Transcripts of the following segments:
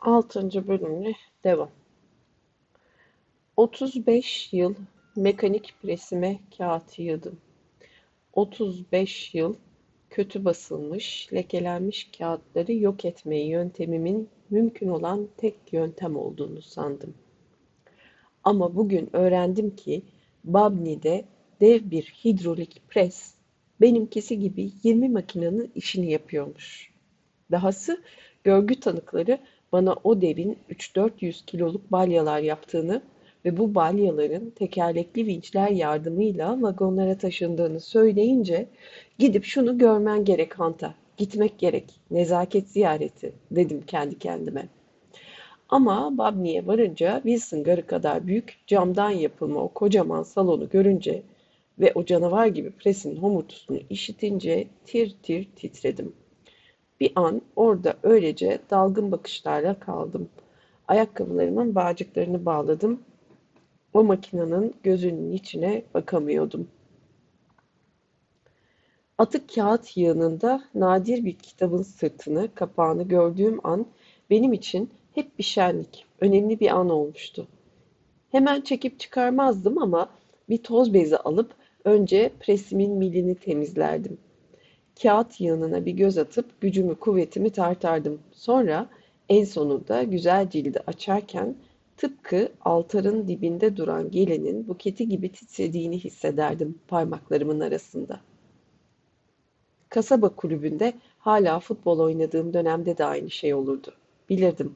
Altıncı bölümle devam. 35 yıl mekanik presime kağıt yığdım. 35 yıl kötü basılmış, lekelenmiş kağıtları yok etme yöntemimin mümkün olan tek yöntem olduğunu sandım. Ama bugün öğrendim ki Babni'de dev bir hidrolik pres benimkisi gibi 20 makinenin işini yapıyormuş. Dahası görgü tanıkları bana o devin 3-400 kiloluk balyalar yaptığını ve bu balyaların tekerlekli vinçler yardımıyla vagonlara taşındığını söyleyince gidip şunu görmen gerek Hanta, gitmek gerek, nezaket ziyareti dedim kendi kendime. Ama Babni'ye varınca Wilson garı kadar büyük camdan yapılma o kocaman salonu görünce ve o canavar gibi presin homurtusunu işitince tir tir titredim. Bir an orada öylece dalgın bakışlarla kaldım. Ayakkabılarımın bağcıklarını bağladım. O makinenin gözünün içine bakamıyordum. Atık kağıt yığınında nadir bir kitabın sırtını, kapağını gördüğüm an benim için hep bir şenlik, önemli bir an olmuştu. Hemen çekip çıkarmazdım ama bir toz bezi alıp önce presimin milini temizlerdim. Kağıt yığınına bir göz atıp gücümü kuvvetimi tartardım. Sonra en sonunda güzel cildi açarken tıpkı altarın dibinde duran gelinin buketi gibi titrediğini hissederdim parmaklarımın arasında. Kasaba kulübünde hala futbol oynadığım dönemde de aynı şey olurdu. Bilirdim.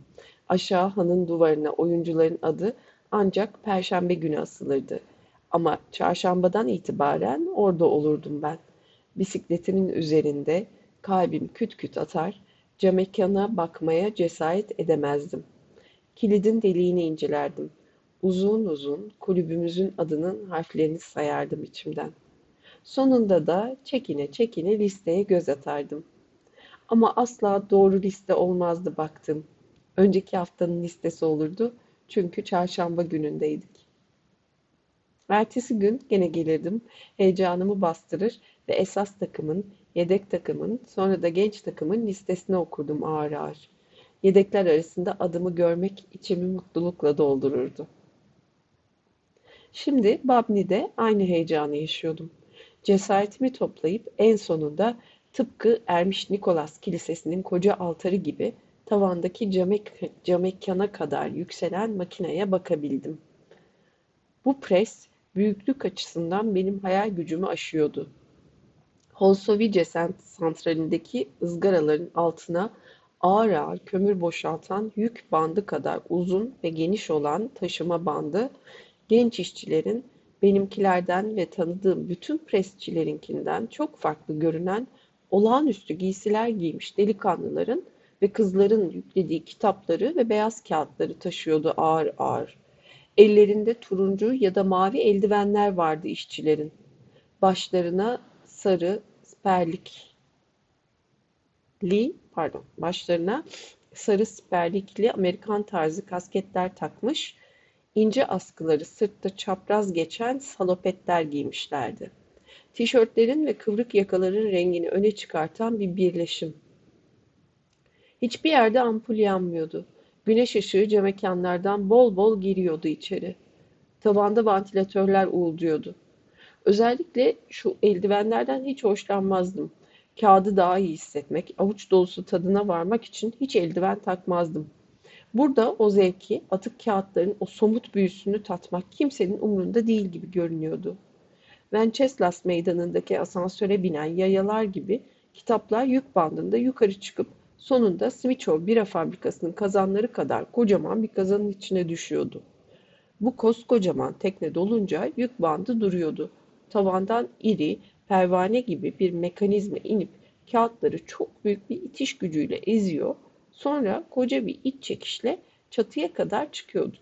Aşağı hanın duvarına oyuncuların adı ancak perşembe günü asılırdı. Ama çarşambadan itibaren orada olurdum ben. Bisikletimin üzerinde kalbim küt küt atar, camekana bakmaya cesaret edemezdim. Kilidin deliğini incelerdim. Uzun uzun kulübümüzün adının harflerini sayardım içimden. Sonunda da çekine çekine listeye göz atardım. Ama asla doğru liste olmazdı baktım. Önceki haftanın listesi olurdu çünkü çarşamba günündeydik. Ertesi gün gene gelirdim, heyecanımı bastırır ve esas takımın, yedek takımın, sonra da genç takımın listesini okurdum ağır ağır. Yedekler arasında adımı görmek içimi mutlulukla doldururdu. Şimdi Babni'de aynı heyecanı yaşıyordum. Cesaretimi toplayıp en sonunda tıpkı Ermiş Nikolas Kilisesi'nin koca altarı gibi tavandaki camek, camekkana kadar yükselen makineye bakabildim. Bu pres büyüklük açısından benim hayal gücümü aşıyordu. Holsovice santralindeki ızgaraların altına ağır ağır kömür boşaltan yük bandı kadar uzun ve geniş olan taşıma bandı, genç işçilerin benimkilerden ve tanıdığım bütün presçilerinkinden çok farklı görünen olağanüstü giysiler giymiş delikanlıların ve kızların yüklediği kitapları ve beyaz kağıtları taşıyordu ağır ağır. Ellerinde turuncu ya da mavi eldivenler vardı işçilerin. Başlarına sarı sperlikli, pardon, başlarına sarı sperlikli Amerikan tarzı kasketler takmış, ince askıları sırtta çapraz geçen salopetler giymişlerdi. Tişörtlerin ve kıvrık yakaların rengini öne çıkartan bir birleşim. Hiçbir yerde ampul yanmıyordu. Güneş ışığı camekanlardan bol bol giriyordu içeri. Tavanda vantilatörler uğulduyordu. Özellikle şu eldivenlerden hiç hoşlanmazdım. Kağıdı daha iyi hissetmek, avuç dolusu tadına varmak için hiç eldiven takmazdım. Burada o zevki, atık kağıtların o somut büyüsünü tatmak kimsenin umrunda değil gibi görünüyordu. Venceslas meydanındaki asansöre binen yayalar gibi kitaplar yük bandında yukarı çıkıp sonunda Smithsonian bira fabrikasının kazanları kadar kocaman bir kazanın içine düşüyordu. Bu koskocaman tekne dolunca yük bandı duruyordu tavandan iri, pervane gibi bir mekanizma inip kağıtları çok büyük bir itiş gücüyle eziyor, sonra koca bir iç çekişle çatıya kadar çıkıyordu.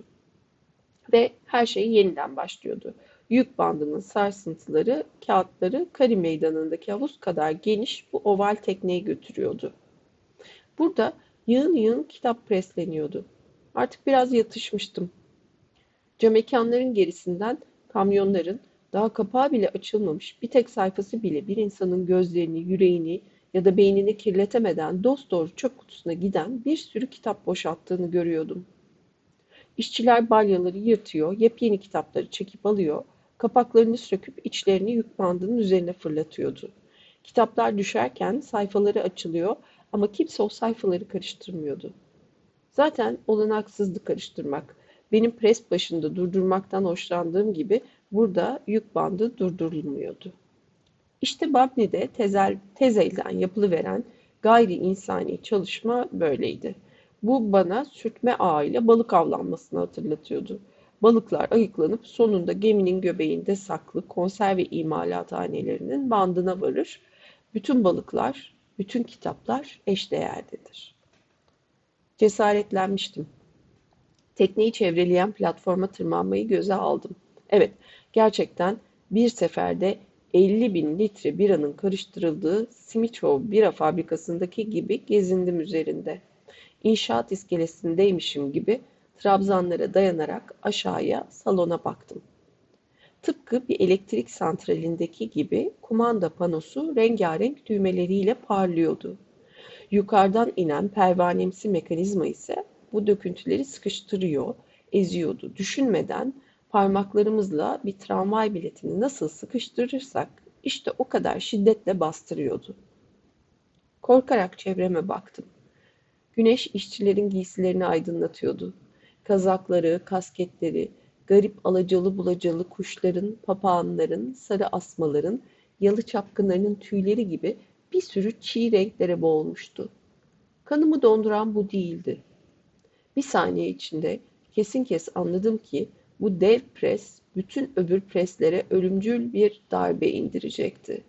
Ve her şey yeniden başlıyordu. Yük bandının sarsıntıları kağıtları Kari Meydanı'ndaki havuz kadar geniş bu oval tekneye götürüyordu. Burada yığın yığın kitap presleniyordu. Artık biraz yatışmıştım. Camekanların gerisinden kamyonların daha kapağı bile açılmamış bir tek sayfası bile bir insanın gözlerini, yüreğini ya da beynini kirletemeden dosdoğru çöp kutusuna giden bir sürü kitap boşalttığını görüyordum. İşçiler balyaları yırtıyor, yepyeni kitapları çekip alıyor, kapaklarını söküp içlerini yük bandının üzerine fırlatıyordu. Kitaplar düşerken sayfaları açılıyor ama kimse o sayfaları karıştırmıyordu. Zaten olanaksızdı karıştırmak. Benim pres başında durdurmaktan hoşlandığım gibi burada yük bandı durdurulmuyordu. İşte Babni'de tezel, tez elden yapılıveren gayri insani çalışma böyleydi. Bu bana sürtme ağıyla balık avlanmasını hatırlatıyordu. Balıklar ayıklanıp sonunda geminin göbeğinde saklı konserve imalathanelerinin bandına varır. Bütün balıklar, bütün kitaplar eşdeğerdedir. Cesaretlenmiştim. Tekneyi çevreleyen platforma tırmanmayı göze aldım. Evet, gerçekten bir seferde 50 bin litre biranın karıştırıldığı Simiçov bira fabrikasındaki gibi gezindim üzerinde. İnşaat iskelesindeymişim gibi trabzanlara dayanarak aşağıya salona baktım. Tıpkı bir elektrik santralindeki gibi kumanda panosu rengarenk düğmeleriyle parlıyordu. Yukarıdan inen pervanemsi mekanizma ise bu döküntüleri sıkıştırıyor, eziyordu. Düşünmeden parmaklarımızla bir tramvay biletini nasıl sıkıştırırsak işte o kadar şiddetle bastırıyordu. Korkarak çevreme baktım. Güneş işçilerin giysilerini aydınlatıyordu. Kazakları, kasketleri, garip alacalı bulacalı kuşların, papağanların, sarı asmaların, yalı çapkınlarının tüyleri gibi bir sürü çiğ renklere boğulmuştu. Kanımı donduran bu değildi. Bir saniye içinde kesin kes anladım ki bu dev pres bütün öbür preslere ölümcül bir darbe indirecekti.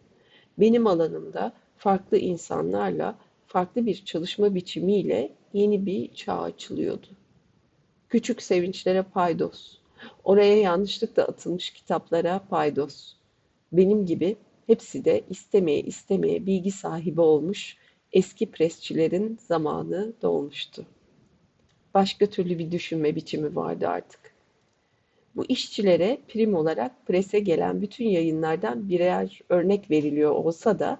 Benim alanımda farklı insanlarla, farklı bir çalışma biçimiyle yeni bir çağ açılıyordu. Küçük sevinçlere paydos. Oraya yanlışlıkla atılmış kitaplara paydos. Benim gibi hepsi de istemeye istemeye bilgi sahibi olmuş eski presçilerin zamanı dolmuştu. Başka türlü bir düşünme biçimi vardı artık. Bu işçilere prim olarak prese gelen bütün yayınlardan birer örnek veriliyor olsa da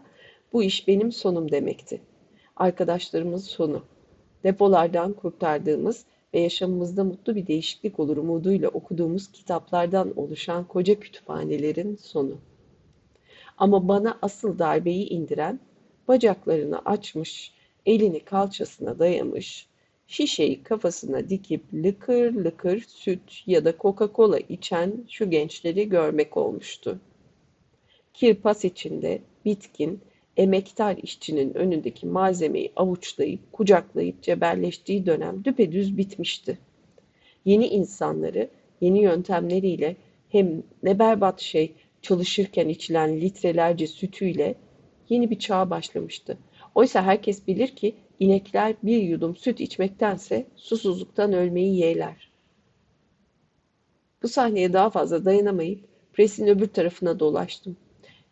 bu iş benim sonum demekti. Arkadaşlarımız sonu. Depolardan kurtardığımız ve yaşamımızda mutlu bir değişiklik olur umuduyla okuduğumuz kitaplardan oluşan koca kütüphanelerin sonu. Ama bana asıl darbeyi indiren, bacaklarını açmış, elini kalçasına dayamış, şişeyi kafasına dikip lıkır lıkır süt ya da Coca-Cola içen şu gençleri görmek olmuştu. Kirpas içinde bitkin, emektar işçinin önündeki malzemeyi avuçlayıp, kucaklayıp cebelleştiği dönem düpedüz bitmişti. Yeni insanları, yeni yöntemleriyle hem ne berbat şey çalışırken içilen litrelerce sütüyle yeni bir çağ başlamıştı. Oysa herkes bilir ki İnekler bir yudum süt içmektense susuzluktan ölmeyi yeğler. Bu sahneye daha fazla dayanamayıp presin öbür tarafına dolaştım.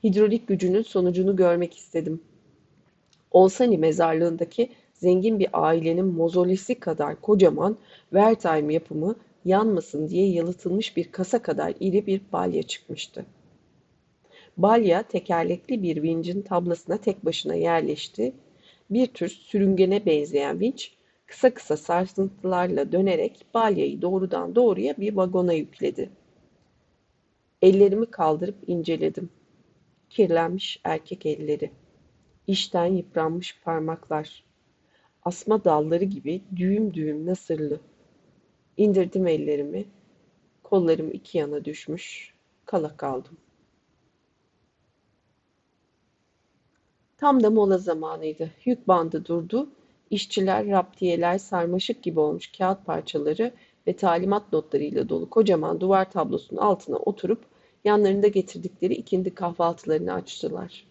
Hidrolik gücünün sonucunu görmek istedim. Olsani mezarlığındaki zengin bir ailenin mozolesi kadar kocaman Wertheim yapımı yanmasın diye yalıtılmış bir kasa kadar iri bir balya çıkmıştı. Balya tekerlekli bir vincin tablasına tek başına yerleşti bir tür sürüngene benzeyen vinç kısa kısa sarsıntılarla dönerek balyayı doğrudan doğruya bir vagona yükledi. Ellerimi kaldırıp inceledim. Kirlenmiş erkek elleri. İşten yıpranmış parmaklar. Asma dalları gibi düğüm düğüm nasırlı. İndirdim ellerimi. Kollarım iki yana düşmüş. Kala kaldım. Tam da mola zamanıydı. Yük bandı durdu. İşçiler, raptiyeler, sarmaşık gibi olmuş kağıt parçaları ve talimat notlarıyla dolu kocaman duvar tablosunun altına oturup yanlarında getirdikleri ikindi kahvaltılarını açtılar.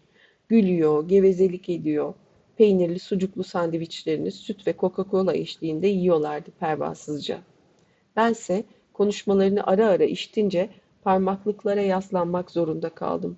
Gülüyor, gevezelik ediyor. Peynirli, sucuklu sandviçlerini süt ve Coca-Cola eşliğinde yiyorlardı pervasızca. Bense konuşmalarını ara ara iştince parmaklıklara yaslanmak zorunda kaldım.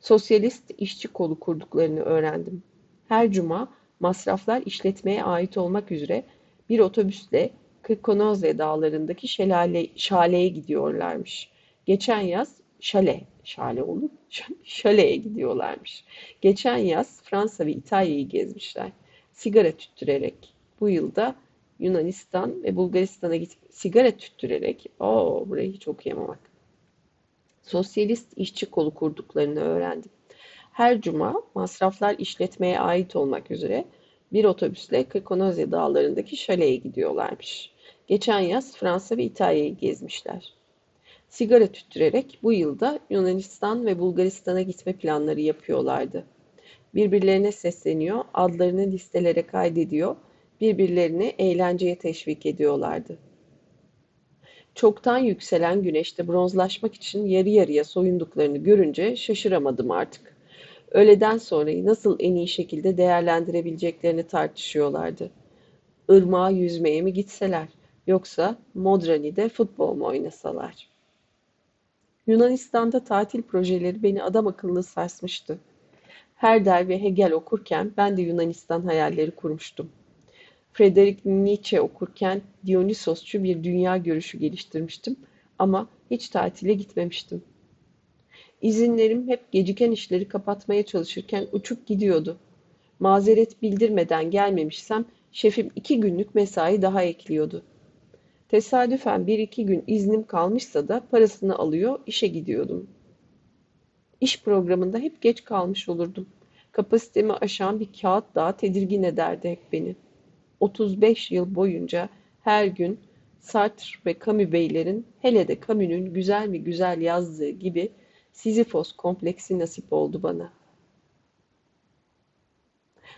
Sosyalist işçi kolu kurduklarını öğrendim. Her cuma masraflar işletmeye ait olmak üzere bir otobüsle Kırkonoze dağlarındaki şelale, şaleye gidiyorlarmış. Geçen yaz şale, şale olup şöleye gidiyorlarmış. Geçen yaz Fransa ve İtalya'yı gezmişler. Sigara tüttürerek. Bu yılda Yunanistan ve Bulgaristan'a git sigara tüttürerek. Oo, burayı hiç okuyamamak. Sosyalist işçi kolu kurduklarını öğrendim. Her cuma masraflar işletmeye ait olmak üzere bir otobüsle Kekonozya dağlarındaki şaleye gidiyorlarmış. Geçen yaz Fransa ve İtalya'yı gezmişler. Sigara tüttürerek bu yılda Yunanistan ve Bulgaristan'a gitme planları yapıyorlardı. Birbirlerine sesleniyor, adlarını listelere kaydediyor, birbirlerini eğlenceye teşvik ediyorlardı. Çoktan yükselen güneşte bronzlaşmak için yarı yarıya soyunduklarını görünce şaşıramadım artık. Öğleden sonrayı nasıl en iyi şekilde değerlendirebileceklerini tartışıyorlardı. Irmağa yüzmeye mi gitseler yoksa Modrani'de futbol mu oynasalar? Yunanistan'da tatil projeleri beni adam akıllı sarsmıştı. Herder ve Hegel okurken ben de Yunanistan hayalleri kurmuştum. Friedrich Nietzsche okurken Dionysosçu bir dünya görüşü geliştirmiştim ama hiç tatile gitmemiştim. İzinlerim hep geciken işleri kapatmaya çalışırken uçup gidiyordu. Mazeret bildirmeden gelmemişsem şefim iki günlük mesai daha ekliyordu. Tesadüfen bir iki gün iznim kalmışsa da parasını alıyor, işe gidiyordum. İş programında hep geç kalmış olurdum. Kapasitemi aşan bir kağıt daha tedirgin ederdi hep beni. 35 yıl boyunca her gün Sartre ve Camus beylerin hele de Camus'un güzel mi güzel yazdığı gibi Sizifos kompleksi nasip oldu bana.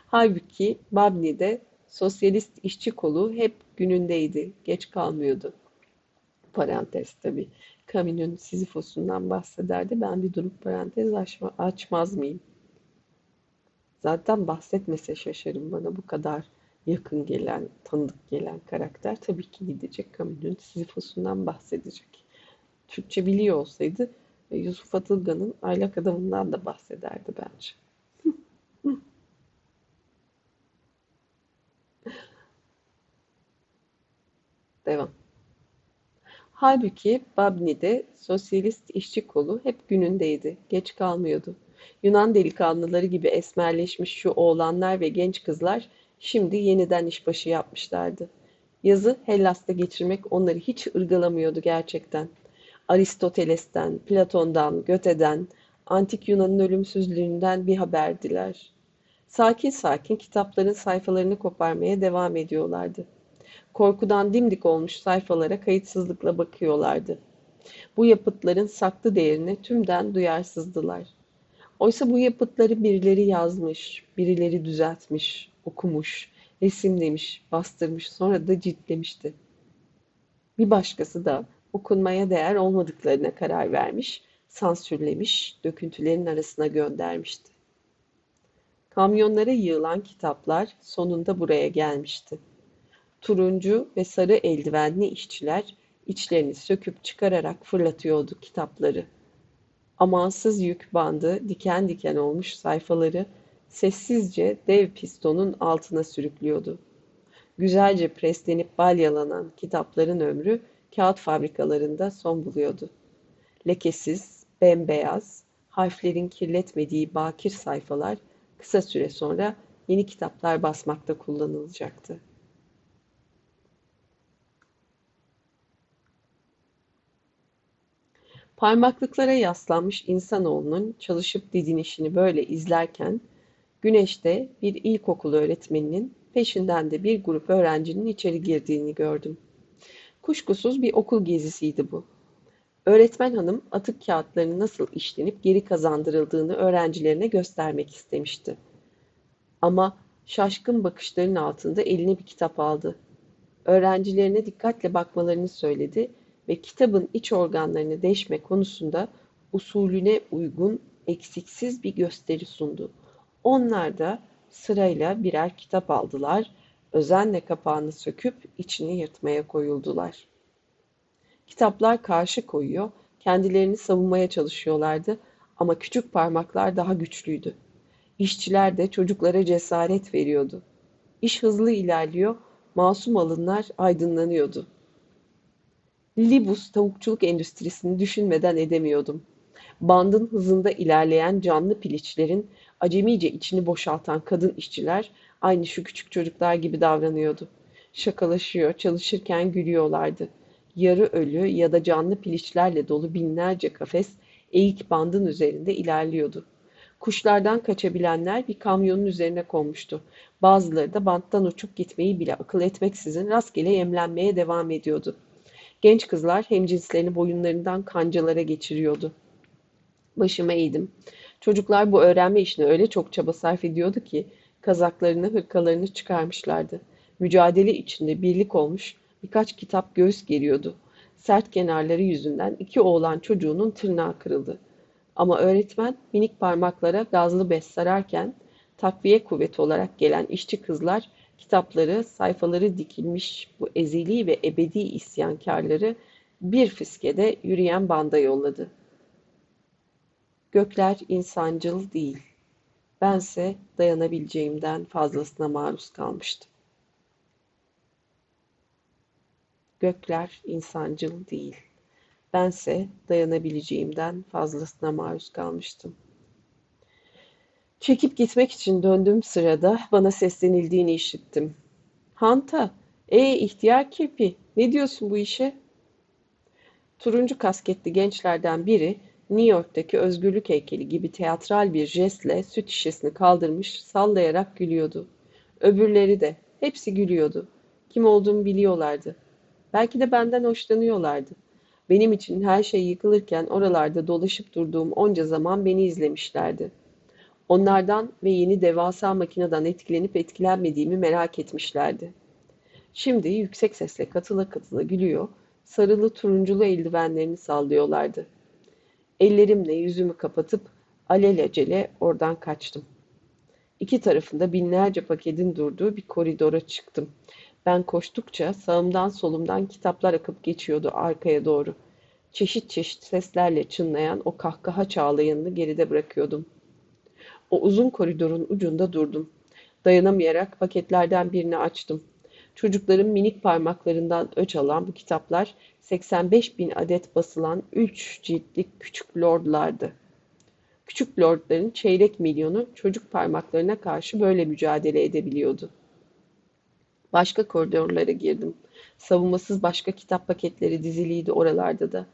Halbuki Babni'de sosyalist işçi kolu hep günündeydi, geç kalmıyordu. Parantez tabi. Camus'un Sizifos'undan bahsederdi. Ben bir durup parantez açma, açmaz mıyım? Zaten bahsetmese şaşarım bana bu kadar yakın gelen, tanıdık gelen karakter tabii ki gidecek Camus'un Sizifos'undan bahsedecek. Türkçe biliyor olsaydı Yusuf Atılgan'ın aylak adamından da bahsederdi bence. Devam. Halbuki Babni'de sosyalist işçi kolu hep günündeydi, geç kalmıyordu. Yunan delikanlıları gibi esmerleşmiş şu oğlanlar ve genç kızlar şimdi yeniden işbaşı yapmışlardı. Yazı Hellas'ta geçirmek onları hiç ırgalamıyordu gerçekten. Aristoteles'ten, Platon'dan, Göte'den, antik Yunan'ın ölümsüzlüğünden bir haberdiler. Sakin sakin kitapların sayfalarını koparmaya devam ediyorlardı. Korkudan dimdik olmuş sayfalara kayıtsızlıkla bakıyorlardı. Bu yapıtların saklı değerine tümden duyarsızdılar. Oysa bu yapıtları birileri yazmış, birileri düzeltmiş, okumuş, resimlemiş, bastırmış, sonra da ciltlemişti. Bir başkası da okunmaya değer olmadıklarına karar vermiş, sansürlemiş, döküntülerin arasına göndermişti. Kamyonlara yığılan kitaplar sonunda buraya gelmişti. Turuncu ve sarı eldivenli işçiler içlerini söküp çıkararak fırlatıyordu kitapları. Amansız yük bandı diken diken olmuş sayfaları sessizce dev pistonun altına sürüklüyordu. Güzelce preslenip balyalanan kitapların ömrü kağıt fabrikalarında son buluyordu. Lekesiz, bembeyaz, harflerin kirletmediği bakir sayfalar kısa süre sonra yeni kitaplar basmakta kullanılacaktı. Parmaklıklara yaslanmış insanoğlunun çalışıp didinişini böyle izlerken, güneşte bir ilkokul öğretmeninin peşinden de bir grup öğrencinin içeri girdiğini gördüm. Kuşkusuz bir okul gezisiydi bu. Öğretmen hanım atık kağıtlarının nasıl işlenip geri kazandırıldığını öğrencilerine göstermek istemişti. Ama şaşkın bakışların altında eline bir kitap aldı. Öğrencilerine dikkatle bakmalarını söyledi ve kitabın iç organlarını deşme konusunda usulüne uygun eksiksiz bir gösteri sundu. Onlar da sırayla birer kitap aldılar özenle kapağını söküp içini yırtmaya koyuldular. Kitaplar karşı koyuyor, kendilerini savunmaya çalışıyorlardı ama küçük parmaklar daha güçlüydü. İşçiler de çocuklara cesaret veriyordu. İş hızlı ilerliyor, masum alınlar aydınlanıyordu. Libus tavukçuluk endüstrisini düşünmeden edemiyordum. Bandın hızında ilerleyen canlı piliçlerin acemice içini boşaltan kadın işçiler aynı şu küçük çocuklar gibi davranıyordu. Şakalaşıyor, çalışırken gülüyorlardı. Yarı ölü ya da canlı piliçlerle dolu binlerce kafes eğik bandın üzerinde ilerliyordu. Kuşlardan kaçabilenler bir kamyonun üzerine konmuştu. Bazıları da banttan uçup gitmeyi bile akıl etmeksizin rastgele yemlenmeye devam ediyordu. Genç kızlar hemcinslerini boyunlarından kancalara geçiriyordu. Başıma eğdim. Çocuklar bu öğrenme işine öyle çok çaba sarf ediyordu ki kazaklarını, hırkalarını çıkarmışlardı. Mücadele içinde birlik olmuş birkaç kitap göğüs geriyordu. Sert kenarları yüzünden iki oğlan çocuğunun tırnağı kırıldı. Ama öğretmen minik parmaklara gazlı bez sararken takviye kuvveti olarak gelen işçi kızlar kitapları, sayfaları dikilmiş bu ezeli ve ebedi isyankarları bir fiskede yürüyen banda yolladı. Gökler insancıl değil. Bense dayanabileceğimden fazlasına maruz kalmıştım. Gökler insancıl değil. Bense dayanabileceğimden fazlasına maruz kalmıştım. Çekip gitmek için döndüğüm sırada bana seslenildiğini işittim. Hanta, e ihtiyar kirpi, ne diyorsun bu işe? Turuncu kasketli gençlerden biri New York'taki özgürlük heykeli gibi teatral bir jestle süt şişesini kaldırmış, sallayarak gülüyordu. Öbürleri de, hepsi gülüyordu. Kim olduğumu biliyorlardı. Belki de benden hoşlanıyorlardı. Benim için her şey yıkılırken oralarda dolaşıp durduğum onca zaman beni izlemişlerdi. Onlardan ve yeni devasa makineden etkilenip etkilenmediğimi merak etmişlerdi. Şimdi yüksek sesle katıla katıla gülüyor, sarılı turunculu eldivenlerini sallıyorlardı. Ellerimle yüzümü kapatıp alelacele oradan kaçtım. İki tarafında binlerce paketin durduğu bir koridora çıktım. Ben koştukça sağımdan solumdan kitaplar akıp geçiyordu arkaya doğru. Çeşit çeşit seslerle çınlayan o kahkaha çağlayanını geride bırakıyordum. O uzun koridorun ucunda durdum. Dayanamayarak paketlerden birini açtım. Çocukların minik parmaklarından öç alan bu kitaplar 85 bin adet basılan 3 ciltlik küçük lordlardı. Küçük lordların çeyrek milyonu çocuk parmaklarına karşı böyle mücadele edebiliyordu. Başka koridorlara girdim. Savunmasız başka kitap paketleri diziliydi oralarda da.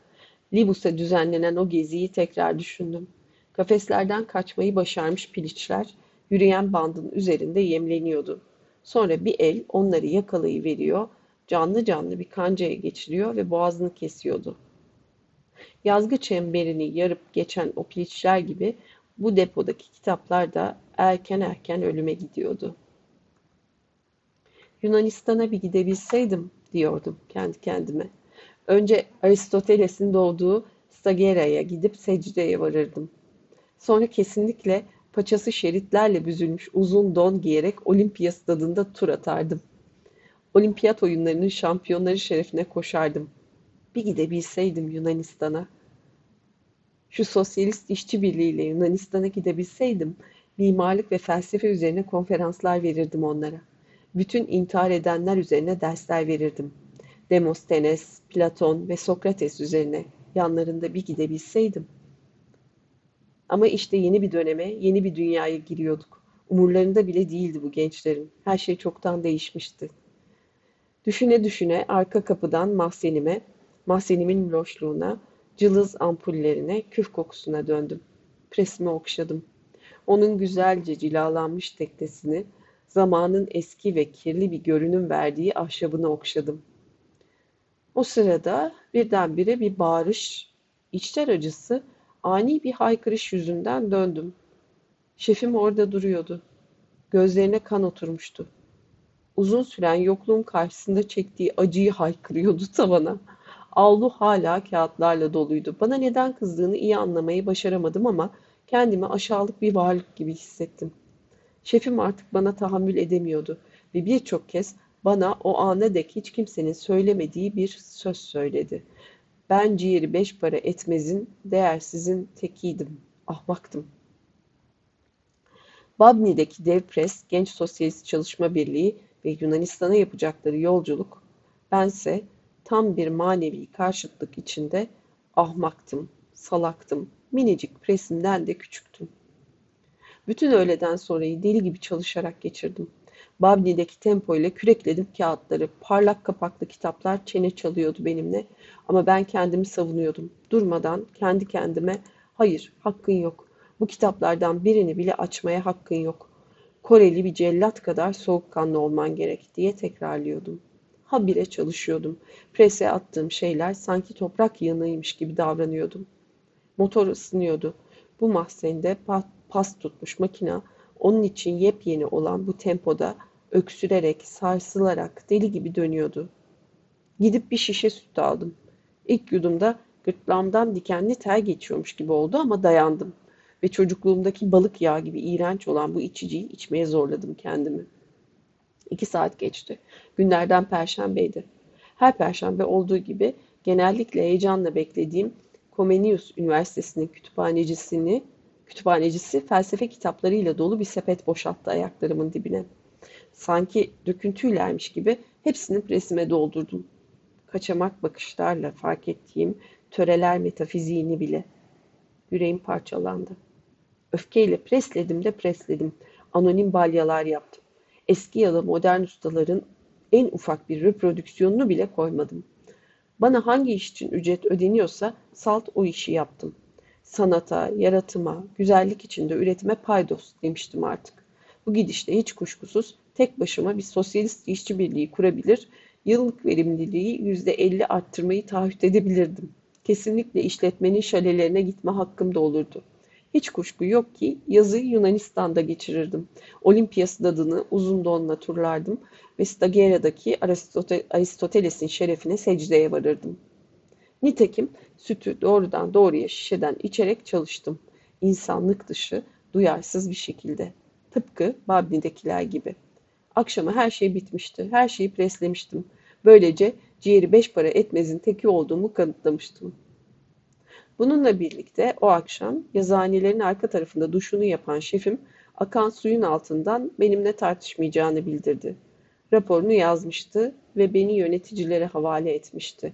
Libus'a düzenlenen o geziyi tekrar düşündüm. Kafeslerden kaçmayı başarmış piliçler yürüyen bandın üzerinde yemleniyordu. Sonra bir el onları yakalayıveriyor, canlı canlı bir kancaya geçiriyor ve boğazını kesiyordu. Yazgı çemberini yarıp geçen o piliçler gibi bu depodaki kitaplar da erken erken ölüme gidiyordu. Yunanistan'a bir gidebilseydim diyordum kendi kendime. Önce Aristoteles'in doğduğu Stagera'ya gidip secdeye varırdım. Sonra kesinlikle paçası şeritlerle büzülmüş uzun don giyerek olimpiyat stadında tur atardım. Olimpiyat oyunlarının şampiyonları şerefine koşardım. Bir gidebilseydim Yunanistan'a. Şu sosyalist işçi birliğiyle Yunanistan'a gidebilseydim, mimarlık ve felsefe üzerine konferanslar verirdim onlara. Bütün intihar edenler üzerine dersler verirdim. Demostenes, Platon ve Sokrates üzerine yanlarında bir gidebilseydim. Ama işte yeni bir döneme, yeni bir dünyaya giriyorduk. Umurlarında bile değildi bu gençlerin. Her şey çoktan değişmişti. Düşüne düşüne arka kapıdan mahzenime, mahzenimin loşluğuna, cılız ampullerine, küf kokusuna döndüm. Presimi okşadım. Onun güzelce cilalanmış teknesini, zamanın eski ve kirli bir görünüm verdiği ahşabını okşadım. O sırada birdenbire bir bağırış, içler acısı, ani bir haykırış yüzünden döndüm. Şefim orada duruyordu. Gözlerine kan oturmuştu. Uzun süren yokluğun karşısında çektiği acıyı haykırıyordu tavana. Avlu hala kağıtlarla doluydu. Bana neden kızdığını iyi anlamayı başaramadım ama kendimi aşağılık bir varlık gibi hissettim. Şefim artık bana tahammül edemiyordu ve birçok kez bana o ana dek hiç kimsenin söylemediği bir söz söyledi. Ben ciğeri beş para etmezin, değersizin tekiydim, ahmaktım. Babni'deki dev pres, Genç Sosyalist Çalışma Birliği ve Yunanistan'a yapacakları yolculuk, bense tam bir manevi karşıtlık içinde ahmaktım, salaktım, minicik presimden de küçüktüm. Bütün öğleden sonrayı deli gibi çalışarak geçirdim. Babni'deki tempo ile kürekledim kağıtları. Parlak kapaklı kitaplar çene çalıyordu benimle. Ama ben kendimi savunuyordum. Durmadan kendi kendime hayır hakkın yok. Bu kitaplardan birini bile açmaya hakkın yok. Koreli bir cellat kadar soğukkanlı olman gerek diye tekrarlıyordum. Habire çalışıyordum. Prese attığım şeyler sanki toprak yığınıymış gibi davranıyordum. Motor ısınıyordu. Bu mahzende pas tutmuş makina onun için yepyeni olan bu tempoda öksürerek, sarsılarak deli gibi dönüyordu. Gidip bir şişe süt aldım. İlk yudumda gırtlağımdan dikenli ter geçiyormuş gibi oldu ama dayandım. Ve çocukluğumdaki balık yağı gibi iğrenç olan bu içiciyi içmeye zorladım kendimi. İki saat geçti. Günlerden perşembeydi. Her perşembe olduğu gibi genellikle heyecanla beklediğim Comenius Üniversitesi'nin kütüphanecisini Kütüphanecisi felsefe kitaplarıyla dolu bir sepet boşalttı ayaklarımın dibine. Sanki döküntüylermiş gibi hepsini presime doldurdum. Kaçamak bakışlarla fark ettiğim töreler metafiziğini bile. Yüreğim parçalandı. Öfkeyle presledim de presledim. Anonim balyalar yaptım. Eski ya da modern ustaların en ufak bir reprodüksiyonunu bile koymadım. Bana hangi iş için ücret ödeniyorsa salt o işi yaptım sanata, yaratıma, güzellik içinde üretime paydos demiştim artık. Bu gidişle hiç kuşkusuz tek başıma bir sosyalist işçi birliği kurabilir, yıllık verimliliği yüzde elli arttırmayı taahhüt edebilirdim. Kesinlikle işletmenin şalelerine gitme hakkım da olurdu. Hiç kuşku yok ki yazı Yunanistan'da geçirirdim. Olimpiyası adını uzun donla turlardım ve Stagera'daki Aristoteles'in şerefine secdeye varırdım. Nitekim sütü doğrudan doğruya şişeden içerek çalıştım. İnsanlık dışı, duyarsız bir şekilde. Tıpkı Babni'dekiler gibi. Akşama her şey bitmişti. Her şeyi preslemiştim. Böylece ciğeri beş para etmezin teki olduğumu kanıtlamıştım. Bununla birlikte o akşam yazıhanelerin arka tarafında duşunu yapan şefim akan suyun altından benimle tartışmayacağını bildirdi. Raporunu yazmıştı ve beni yöneticilere havale etmişti.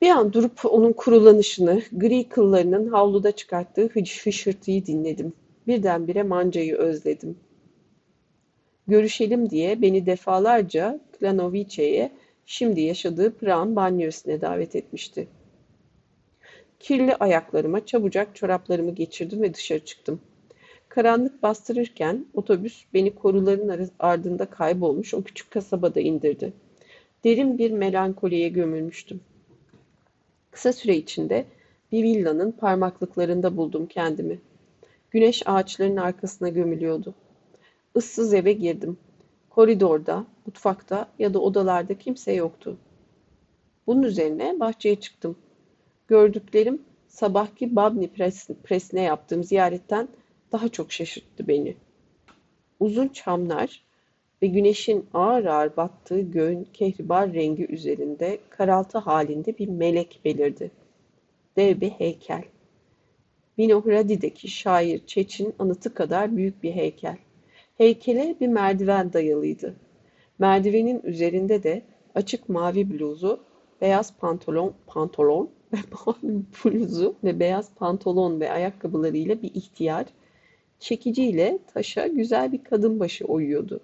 Bir an durup onun kurulanışını, gri kıllarının havluda çıkarttığı hışırtıyı dinledim. Birdenbire mancayı özledim. Görüşelim diye beni defalarca Klanovice'ye şimdi yaşadığı Prag'ın banyosuna davet etmişti. Kirli ayaklarıma çabucak çoraplarımı geçirdim ve dışarı çıktım. Karanlık bastırırken otobüs beni koruların ardında kaybolmuş o küçük kasabada indirdi. Derin bir melankoliye gömülmüştüm. Kısa süre içinde bir villanın parmaklıklarında buldum kendimi. Güneş ağaçların arkasına gömülüyordu. Issız eve girdim. Koridorda, mutfakta ya da odalarda kimse yoktu. Bunun üzerine bahçeye çıktım. Gördüklerim sabahki Babni Pres, Pres'ine yaptığım ziyaretten daha çok şaşırttı beni. Uzun çamlar, ve güneşin ağır ağır battığı göğün kehribar rengi üzerinde karaltı halinde bir melek belirdi. Dev bir heykel. Minohradi'deki şair Çeç'in anıtı kadar büyük bir heykel. Heykele bir merdiven dayalıydı. Merdivenin üzerinde de açık mavi bluzu, beyaz pantolon, pantolon ve bluzu ve beyaz pantolon ve ayakkabılarıyla bir ihtiyar, çekiciyle taşa güzel bir kadın başı oyuyordu.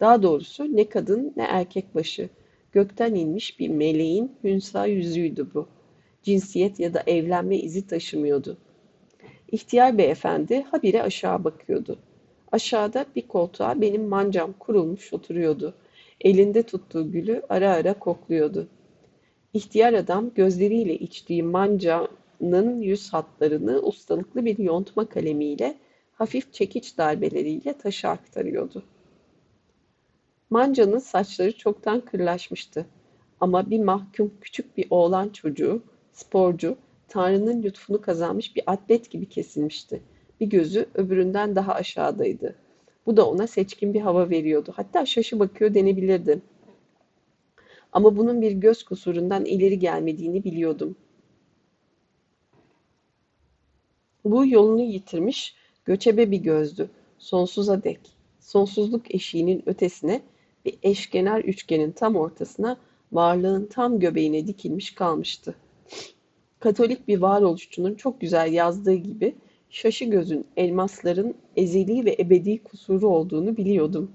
Daha doğrusu ne kadın ne erkek başı. Gökten inmiş bir meleğin hünsa yüzüydü bu. Cinsiyet ya da evlenme izi taşımıyordu. İhtiyar beyefendi habire aşağı bakıyordu. Aşağıda bir koltuğa benim mancam kurulmuş oturuyordu. Elinde tuttuğu gülü ara ara kokluyordu. İhtiyar adam gözleriyle içtiği mancanın yüz hatlarını ustalıklı bir yontma kalemiyle hafif çekiç darbeleriyle taşa aktarıyordu. Manca'nın saçları çoktan kırlaşmıştı. Ama bir mahkum küçük bir oğlan çocuğu, sporcu, Tanrı'nın lütfunu kazanmış bir atlet gibi kesilmişti. Bir gözü öbüründen daha aşağıdaydı. Bu da ona seçkin bir hava veriyordu. Hatta şaşı bakıyor denebilirdi. Ama bunun bir göz kusurundan ileri gelmediğini biliyordum. Bu yolunu yitirmiş, göçebe bir gözdü. Sonsuza dek, sonsuzluk eşiğinin ötesine bir eşkenar üçgenin tam ortasına, varlığın tam göbeğine dikilmiş kalmıştı. Katolik bir varoluşçunun çok güzel yazdığı gibi şaşı gözün elmasların ezeli ve ebedi kusuru olduğunu biliyordum.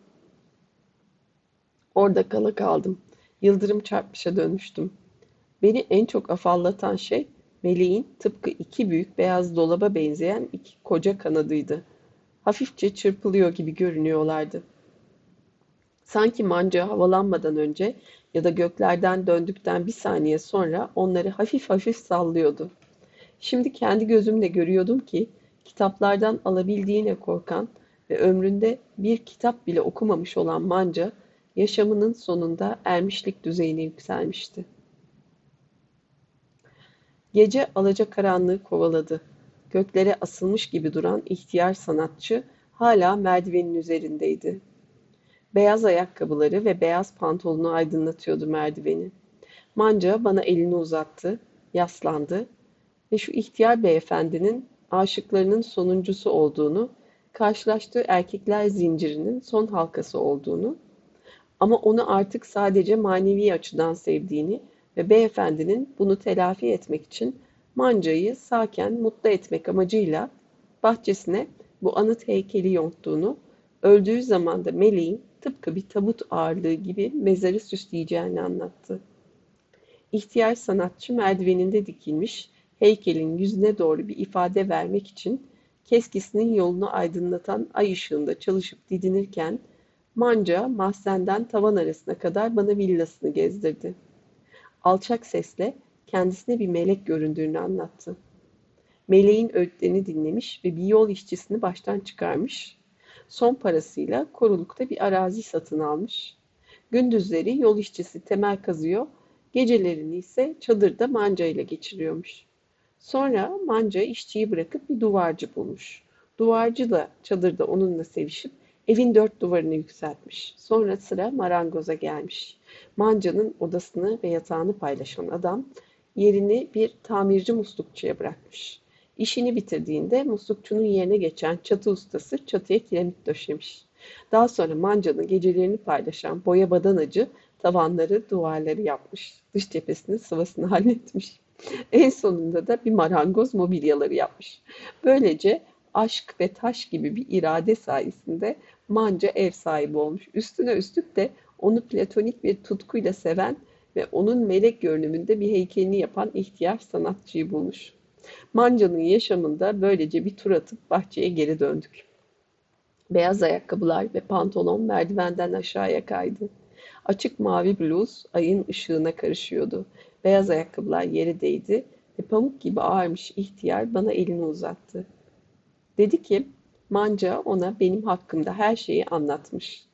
Orada kala kaldım. Yıldırım çarpmışa dönmüştüm. Beni en çok afallatan şey meleğin tıpkı iki büyük beyaz dolaba benzeyen iki koca kanadıydı. Hafifçe çırpılıyor gibi görünüyorlardı. Sanki manca havalanmadan önce ya da göklerden döndükten bir saniye sonra onları hafif hafif sallıyordu. Şimdi kendi gözümle görüyordum ki kitaplardan alabildiğine korkan ve ömründe bir kitap bile okumamış olan manca yaşamının sonunda ermişlik düzeyine yükselmişti. Gece alacakaranlığı kovaladı. Göklere asılmış gibi duran ihtiyar sanatçı hala merdivenin üzerindeydi. Beyaz ayakkabıları ve beyaz pantolonu aydınlatıyordu merdiveni. Manca bana elini uzattı, yaslandı ve şu ihtiyar beyefendinin aşıklarının sonuncusu olduğunu, karşılaştığı erkekler zincirinin son halkası olduğunu ama onu artık sadece manevi açıdan sevdiğini ve beyefendinin bunu telafi etmek için mancayı sağken mutlu etmek amacıyla bahçesine bu anıt heykeli yonttuğunu, öldüğü zaman da meleğin tıpkı bir tabut ağırlığı gibi mezarı süsleyeceğini anlattı. İhtiyar sanatçı merdiveninde dikilmiş, heykelin yüzüne doğru bir ifade vermek için keskisinin yolunu aydınlatan ay ışığında çalışıp didinirken Manca mahzenden tavan arasına kadar bana villasını gezdirdi. Alçak sesle kendisine bir melek göründüğünü anlattı. Meleğin öğütlerini dinlemiş ve bir yol işçisini baştan çıkarmış. Son parasıyla korulukta bir arazi satın almış. Gündüzleri yol işçisi temel kazıyor, gecelerini ise çadırda manca ile geçiriyormuş. Sonra manca işçiyi bırakıp bir duvarcı bulmuş. Duvarcı da çadırda onunla sevişip Evin dört duvarını yükseltmiş. Sonra sıra marangoza gelmiş. Manca'nın odasını ve yatağını paylaşan adam yerini bir tamirci muslukçuya bırakmış. İşini bitirdiğinde muslukçunun yerine geçen çatı ustası çatıya kiremit döşemiş. Daha sonra Manca'nın gecelerini paylaşan boya badanacı tavanları, duvarları yapmış. Dış cephesinin sıvasını halletmiş. En sonunda da bir marangoz mobilyaları yapmış. Böylece aşk ve taş gibi bir irade sayesinde Manca ev sahibi olmuş. Üstüne üstlük de onu platonik bir tutkuyla seven ve onun melek görünümünde bir heykelini yapan ihtiyar sanatçıyı bulmuş. Manca'nın yaşamında böylece bir tur atıp bahçeye geri döndük. Beyaz ayakkabılar ve pantolon merdivenden aşağıya kaydı. Açık mavi bluz ayın ışığına karışıyordu. Beyaz ayakkabılar yere değdi ve pamuk gibi ağırmış ihtiyar bana elini uzattı. Dedi ki, Manca ona benim hakkımda her şeyi anlatmış.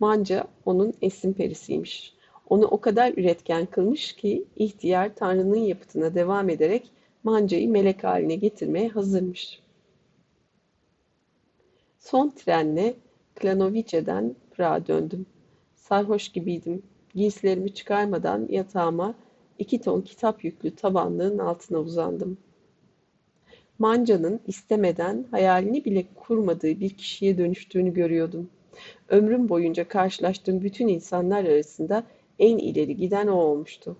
Manca onun esin perisiymiş. Onu o kadar üretken kılmış ki ihtiyar Tanrı'nın yapıtına devam ederek Manca'yı melek haline getirmeye hazırmış. Son trenle Klanovice'den Prag'a döndüm. Sarhoş gibiydim. Giysilerimi çıkarmadan yatağıma iki ton kitap yüklü tabanlığın altına uzandım. Manca'nın istemeden hayalini bile kurmadığı bir kişiye dönüştüğünü görüyordum. Ömrüm boyunca karşılaştığım bütün insanlar arasında en ileri giden o olmuştu.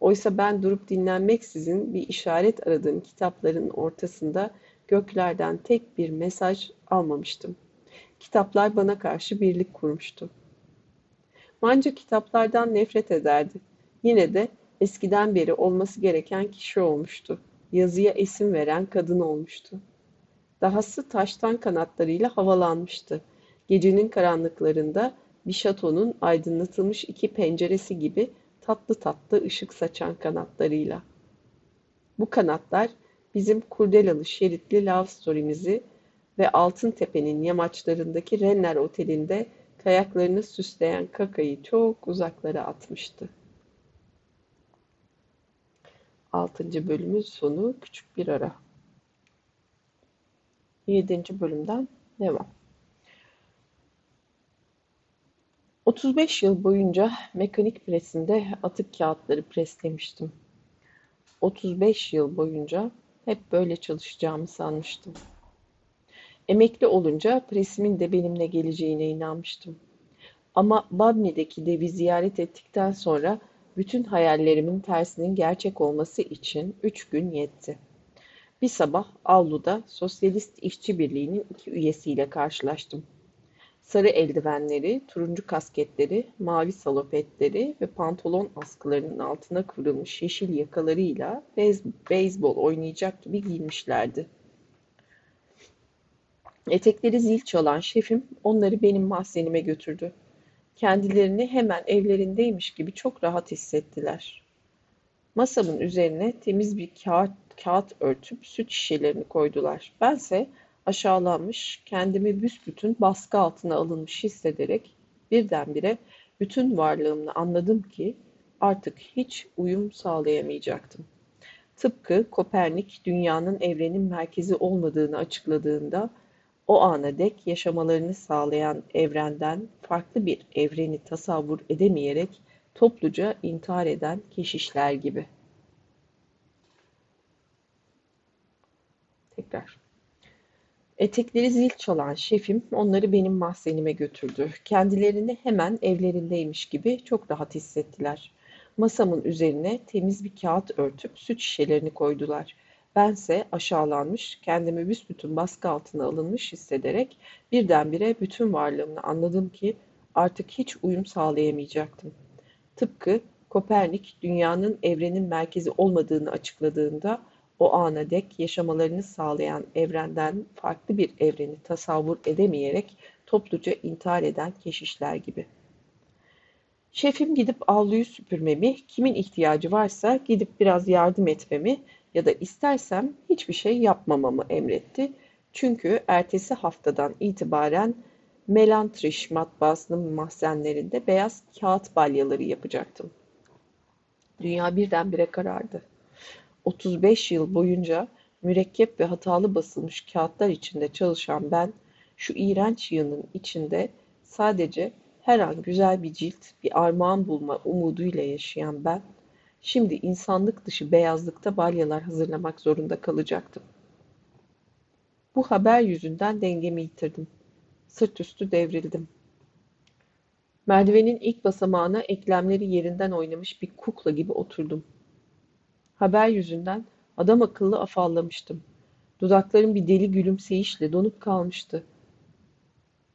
Oysa ben durup dinlenmeksizin bir işaret aradığım kitapların ortasında göklerden tek bir mesaj almamıştım. Kitaplar bana karşı birlik kurmuştu. Manca kitaplardan nefret ederdi. Yine de eskiden beri olması gereken kişi olmuştu yazıya isim veren kadın olmuştu. Dahası taştan kanatlarıyla havalanmıştı. Gecenin karanlıklarında bir şatonun aydınlatılmış iki penceresi gibi tatlı tatlı ışık saçan kanatlarıyla. Bu kanatlar bizim kurdelalı şeritli love story'mizi ve Altın Tepe'nin yamaçlarındaki Renner Oteli'nde kayaklarını süsleyen kakayı çok uzaklara atmıştı. 6. bölümün sonu küçük bir ara. 7. bölümden devam. 35 yıl boyunca mekanik presinde atık kağıtları preslemiştim. 35 yıl boyunca hep böyle çalışacağımı sanmıştım. Emekli olunca presimin de benimle geleceğine inanmıştım. Ama Babni'deki devi ziyaret ettikten sonra Bütün hayallerimin tersinin gerçek olması için üç gün yetti. Bir sabah avluda Sosyalist İşçi Birliği'nin iki üyesiyle karşılaştım. Sarı eldivenleri, turuncu kasketleri, mavi salopetleri ve pantolon askılarının altına kıvrılmış yeşil yakalarıyla beyz beyzbol oynayacak gibi giyinmişlerdi. Etekleri zil çalan şefim onları benim mahzenime götürdü. Kendilerini hemen evlerindeymiş gibi çok rahat hissettiler. Masamın üzerine temiz bir kağıt, kağıt örtüp süt şişelerini koydular. Bense aşağılanmış, kendimi büsbütün baskı altına alınmış hissederek birdenbire bütün varlığımla anladım ki artık hiç uyum sağlayamayacaktım. Tıpkı Kopernik dünyanın evrenin merkezi olmadığını açıkladığında o ana dek yaşamalarını sağlayan evrenden farklı bir evreni tasavvur edemeyerek topluca intihar eden keşişler gibi. Tekrar. Etekleri zil çalan şefim onları benim mahzenime götürdü. Kendilerini hemen evlerindeymiş gibi çok rahat hissettiler. Masamın üzerine temiz bir kağıt örtüp süt şişelerini koydular. Bense aşağılanmış, kendimi büsbütün baskı altına alınmış hissederek birdenbire bütün varlığımla anladım ki artık hiç uyum sağlayamayacaktım. Tıpkı Kopernik dünyanın evrenin merkezi olmadığını açıkladığında o ana dek yaşamalarını sağlayan evrenden farklı bir evreni tasavvur edemeyerek topluca intihar eden keşişler gibi. Şefim gidip avluyu süpürmemi, kimin ihtiyacı varsa gidip biraz yardım etmemi ya da istersem hiçbir şey yapmamamı emretti. Çünkü ertesi haftadan itibaren Melantriş matbaasının mahzenlerinde beyaz kağıt balyaları yapacaktım. Dünya birdenbire karardı. 35 yıl boyunca mürekkep ve hatalı basılmış kağıtlar içinde çalışan ben, şu iğrenç yığının içinde sadece her an güzel bir cilt, bir armağan bulma umuduyla yaşayan ben, şimdi insanlık dışı beyazlıkta balyalar hazırlamak zorunda kalacaktım. Bu haber yüzünden dengemi yitirdim. Sırt üstü devrildim. Merdivenin ilk basamağına eklemleri yerinden oynamış bir kukla gibi oturdum. Haber yüzünden adam akıllı afallamıştım. Dudaklarım bir deli gülümseyişle donup kalmıştı.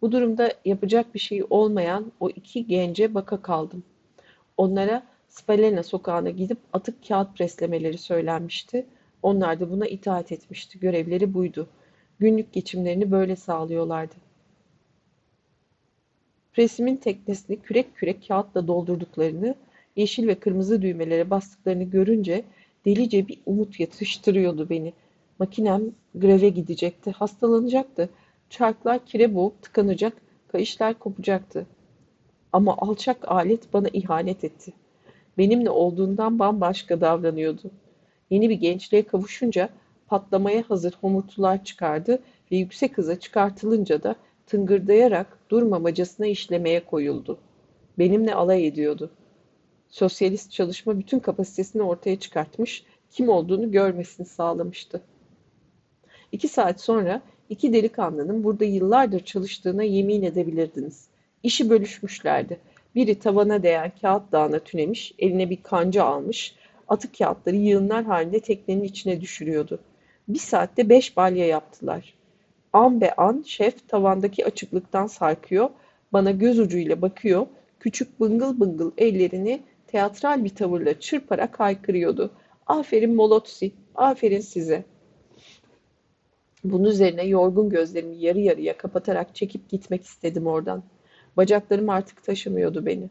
Bu durumda yapacak bir şey olmayan o iki gence baka kaldım. Onlara Spalena sokağına gidip atık kağıt preslemeleri söylenmişti. Onlar da buna itaat etmişti. Görevleri buydu. Günlük geçimlerini böyle sağlıyorlardı. Presimin teknesini kürek kürek kağıtla doldurduklarını, yeşil ve kırmızı düğmelere bastıklarını görünce delice bir umut yatıştırıyordu beni. Makinem greve gidecekti, hastalanacaktı. Çarklar kire boğup tıkanacak, kayışlar kopacaktı. Ama alçak alet bana ihanet etti. Benimle olduğundan bambaşka davranıyordu. Yeni bir gençliğe kavuşunca patlamaya hazır homurtular çıkardı ve yüksek hıza çıkartılınca da tıngırdayarak durmamacasına işlemeye koyuldu. Benimle alay ediyordu. Sosyalist çalışma bütün kapasitesini ortaya çıkartmış, kim olduğunu görmesini sağlamıştı. İki saat sonra iki delikanlının burada yıllardır çalıştığına yemin edebilirdiniz. İşi bölüşmüşlerdi. Biri tavana değen kağıt dağına tünemiş, eline bir kanca almış, atık kağıtları yığınlar halinde teknenin içine düşürüyordu. Bir saatte beş balya yaptılar. An be an şef tavandaki açıklıktan sarkıyor, bana göz ucuyla bakıyor, küçük bıngıl bıngıl ellerini teatral bir tavırla çırparak haykırıyordu. Aferin Molotsi, aferin size. Bunun üzerine yorgun gözlerimi yarı yarıya kapatarak çekip gitmek istedim oradan. Bacaklarım artık taşımıyordu beni.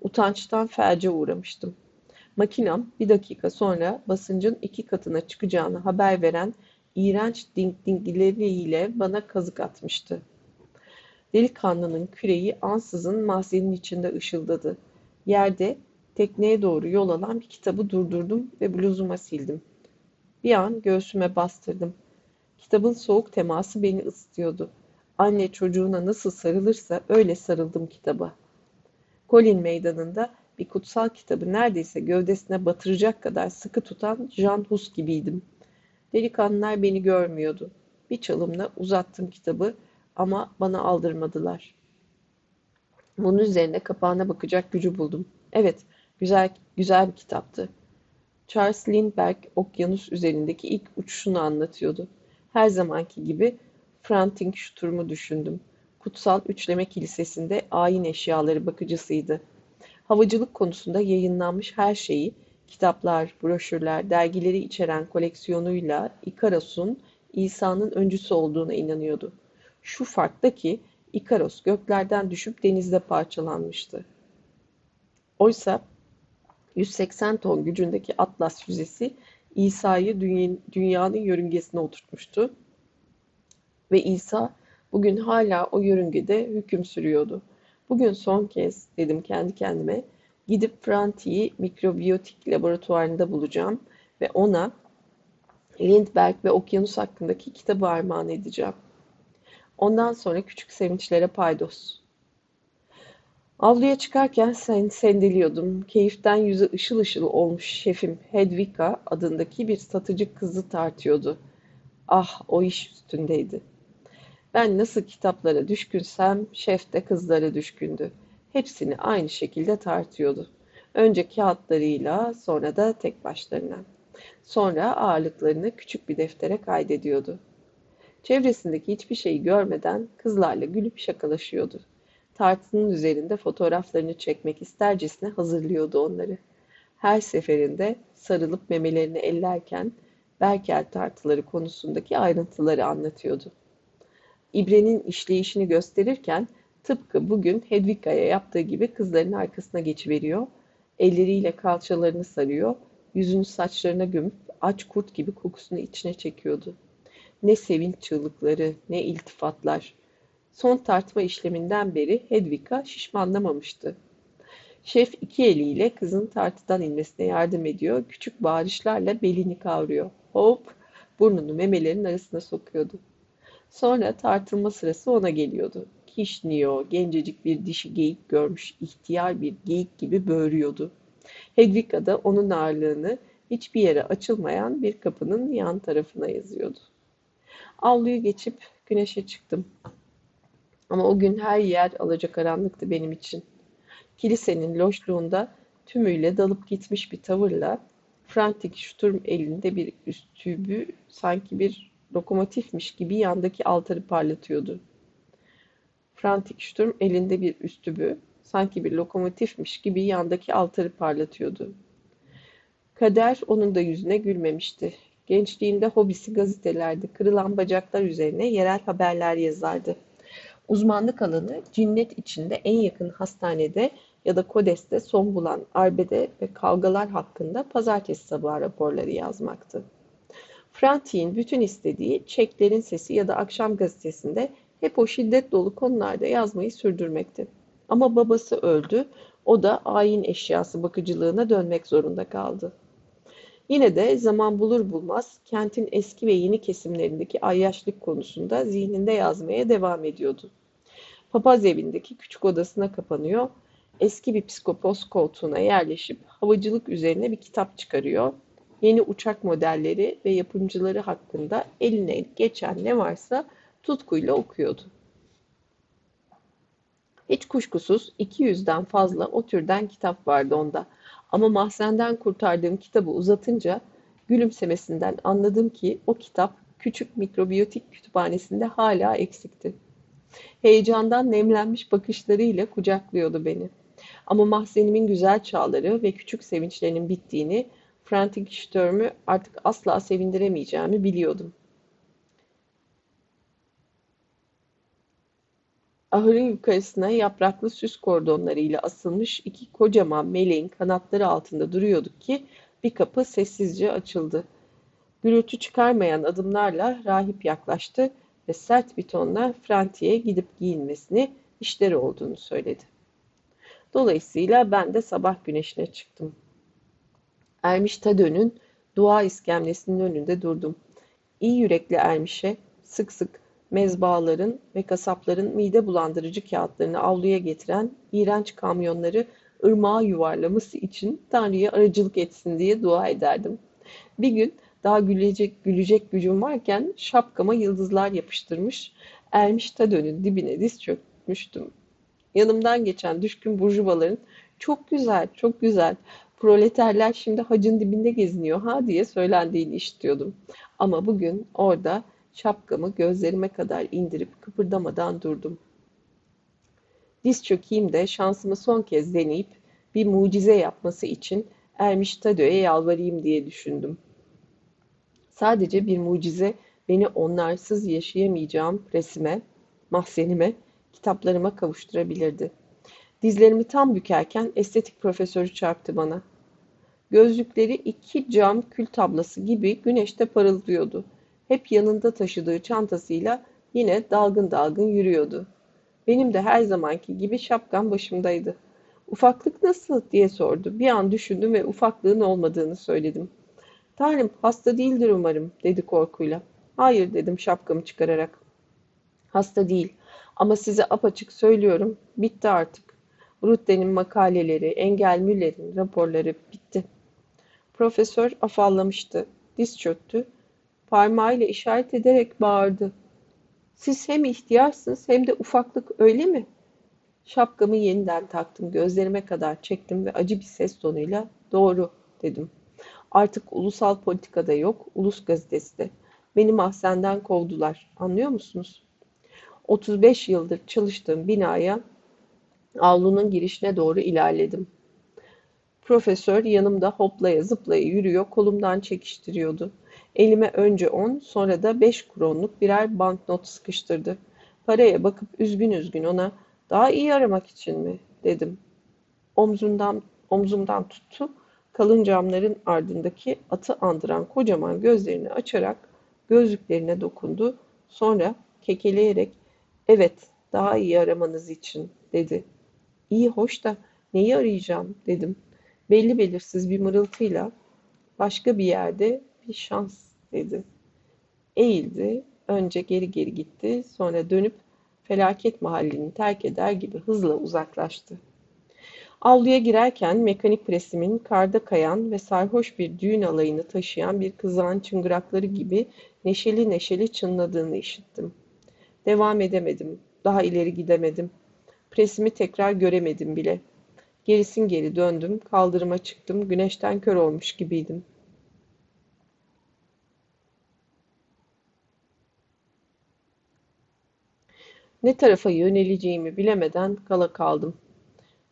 Utançtan felce uğramıştım. Makinam bir dakika sonra basıncın iki katına çıkacağını haber veren iğrenç ding dingleriyle bana kazık atmıştı. Delikanlının küreği ansızın mahzenin içinde ışıldadı. Yerde tekneye doğru yol alan bir kitabı durdurdum ve bluzuma sildim. Bir an göğsüme bastırdım. Kitabın soğuk teması beni ısıtıyordu. Anne çocuğuna nasıl sarılırsa öyle sarıldım kitaba. Colin meydanında bir kutsal kitabı neredeyse gövdesine batıracak kadar sıkı tutan Jean Hus gibiydim. Delikanlılar beni görmüyordu. Bir çalımla uzattım kitabı ama bana aldırmadılar. Bunun üzerine kapağına bakacak gücü buldum. Evet, Güzel, güzel bir kitaptı. Charles Lindbergh okyanus üzerindeki ilk uçuşunu anlatıyordu. Her zamanki gibi Frantic Sturm'u düşündüm. Kutsal Üçleme Kilisesi'nde ayin eşyaları bakıcısıydı. Havacılık konusunda yayınlanmış her şeyi, kitaplar, broşürler, dergileri içeren koleksiyonuyla Ikaros'un İsa'nın öncüsü olduğuna inanıyordu. Şu farkta ki İkaros göklerden düşüp denizde parçalanmıştı. Oysa 180 ton gücündeki Atlas füzesi İsa'yı dünyanın yörüngesine oturtmuştu ve İsa bugün hala o yörüngede hüküm sürüyordu. Bugün son kez dedim kendi kendime gidip Franti'yi mikrobiyotik laboratuvarında bulacağım ve ona Lindbergh ve okyanus hakkındaki kitabı armağan edeceğim. Ondan sonra küçük sevinçlere paydos. Avluya çıkarken sen sendeliyordum. Keyiften yüzü ışıl ışıl olmuş şefim Hedvika adındaki bir satıcı kızı tartıyordu. Ah o iş üstündeydi. Ben nasıl kitaplara düşkünsem şef de kızlara düşkündü. Hepsini aynı şekilde tartıyordu. Önce kağıtlarıyla sonra da tek başlarına. Sonra ağırlıklarını küçük bir deftere kaydediyordu. Çevresindeki hiçbir şeyi görmeden kızlarla gülüp şakalaşıyordu. Tartının üzerinde fotoğraflarını çekmek istercesine hazırlıyordu onları. Her seferinde sarılıp memelerini ellerken Berkel tartıları konusundaki ayrıntıları anlatıyordu. İbrenin işleyişini gösterirken tıpkı bugün Hedvika'ya yaptığı gibi kızların arkasına geçiveriyor, elleriyle kalçalarını sarıyor, yüzünü saçlarına gömüp aç kurt gibi kokusunu içine çekiyordu. Ne sevinç çığlıkları, ne iltifatlar. Son tartma işleminden beri Hedvika şişmanlamamıştı. Şef iki eliyle kızın tartıdan inmesine yardım ediyor, küçük bağırışlarla belini kavruyor. Hop, burnunu memelerin arasına sokuyordu. Sonra tartılma sırası ona geliyordu. Kişniyor, gencecik bir dişi geyik görmüş, ihtiyar bir geyik gibi böğürüyordu. Hedvika da onun ağırlığını hiçbir yere açılmayan bir kapının yan tarafına yazıyordu. Avluyu geçip güneşe çıktım. Ama o gün her yer alacakaranlıktı benim için. Kilisenin loşluğunda tümüyle dalıp gitmiş bir tavırla Frantik Sturm elinde bir üstübü sanki bir lokomotifmiş gibi yandaki altarı parlatıyordu. Frantik Sturm elinde bir üstübü sanki bir lokomotifmiş gibi yandaki altarı parlatıyordu. Kader onun da yüzüne gülmemişti. Gençliğinde hobisi gazetelerde kırılan bacaklar üzerine yerel haberler yazardı. Uzmanlık alanı cinnet içinde en yakın hastanede ya da kodeste son bulan arbede ve kavgalar hakkında pazartesi sabahı raporları yazmaktı. Frantik'in bütün istediği çeklerin sesi ya da akşam gazetesinde hep o şiddet dolu konularda yazmayı sürdürmekti. Ama babası öldü, o da ayin eşyası bakıcılığına dönmek zorunda kaldı. Yine de zaman bulur bulmaz kentin eski ve yeni kesimlerindeki ayyaşlık konusunda zihninde yazmaya devam ediyordu. Papaz evindeki küçük odasına kapanıyor, eski bir psikopos koltuğuna yerleşip havacılık üzerine bir kitap çıkarıyor. Yeni uçak modelleri ve yapımcıları hakkında eline geçen ne varsa tutkuyla okuyordu. Hiç kuşkusuz 200'den fazla o türden kitap vardı onda. Ama mahzenden kurtardığım kitabı uzatınca gülümsemesinden anladım ki o kitap küçük mikrobiyotik kütüphanesinde hala eksikti. Heyecandan nemlenmiş bakışlarıyla kucaklıyordu beni. Ama mahzenimin güzel çağları ve küçük sevinçlerinin bittiğini, Frankenstürm'ü artık asla sevindiremeyeceğimi biliyordum. Ahırın yukarısına yapraklı süs kordonlarıyla asılmış iki kocaman meleğin kanatları altında duruyorduk ki bir kapı sessizce açıldı. Gürültü çıkarmayan adımlarla rahip yaklaştı ve sert bir tonla Franti'ye gidip giyinmesini, işleri olduğunu söyledi. Dolayısıyla ben de sabah güneşine çıktım. Ermiş Tadön'ün dua iskemlesinin önünde durdum. İyi yürekli Ermiş'e sık sık mezbahaların ve kasapların mide bulandırıcı kağıtlarını avluya getiren iğrenç kamyonları ırmağa yuvarlaması için Tanrı'ya aracılık etsin diye dua ederdim. Bir gün daha gülecek gülecek gücüm varken şapkama yıldızlar yapıştırmış, ermiş Tadön'ün dibine diz çökmüştüm. Yanımdan geçen düşkün burjuvaların çok güzel, çok güzel. Proleterler şimdi hacın dibinde geziniyor ha diye söylendiğini işitiyordum. Ama bugün orada şapkamı gözlerime kadar indirip kıpırdamadan durdum. Diz çökeyim de şansımı son kez deneyip bir mucize yapması için Ermiş Tado'ya yalvarayım diye düşündüm. Sadece bir mucize beni onlarsız yaşayamayacağım resime, mahzenime, kitaplarıma kavuşturabilirdi. Dizlerimi tam bükerken estetik profesörü çarptı bana. Gözlükleri iki cam kül tablası gibi güneşte parıldıyordu. Hep yanında taşıdığı çantasıyla yine dalgın dalgın yürüyordu. Benim de her zamanki gibi şapkam başımdaydı. Ufaklık nasıl diye sordu. Bir an düşündüm ve ufaklığın olmadığını söyledim. Tanrım hasta değildir umarım dedi korkuyla. Hayır dedim şapkamı çıkararak. Hasta değil ama size apaçık söylüyorum bitti artık. Rutte'nin makaleleri, Engel Müller'in raporları bitti. Profesör afallamıştı. Diz çöktü. Parmağıyla işaret ederek bağırdı. Siz hem ihtiyarsınız hem de ufaklık öyle mi? Şapkamı yeniden taktım, gözlerime kadar çektim ve acı bir ses tonuyla doğru dedim. Artık ulusal politikada yok, ulus gazetesi de. Beni mahzenden kovdular. Anlıyor musunuz? 35 yıldır çalıştığım binaya avlunun girişine doğru ilerledim. Profesör yanımda hoplaya zıplaya yürüyor, kolumdan çekiştiriyordu. Elime önce on, sonra da beş kronluk birer banknot sıkıştırdı. Paraya bakıp üzgün üzgün ona daha iyi aramak için mi dedim. Omzundan, omzumdan tuttu. Kalın camların ardındaki atı andıran kocaman gözlerini açarak gözlüklerine dokundu. Sonra kekeleyerek evet daha iyi aramanız için dedi. İyi hoş da neyi arayacağım dedim. Belli belirsiz bir mırıltıyla başka bir yerde bir şans dedi. Eğildi, önce geri geri gitti, sonra dönüp felaket mahallini terk eder gibi hızla uzaklaştı. Avluya girerken mekanik presimin karda kayan ve sarhoş bir düğün alayını taşıyan bir kızağın çıngırakları gibi neşeli neşeli çınladığını işittim. Devam edemedim, daha ileri gidemedim. Presimi tekrar göremedim bile. Gerisin geri döndüm, kaldırıma çıktım, güneşten kör olmuş gibiydim. Ne tarafa yöneleceğimi bilemeden kala kaldım.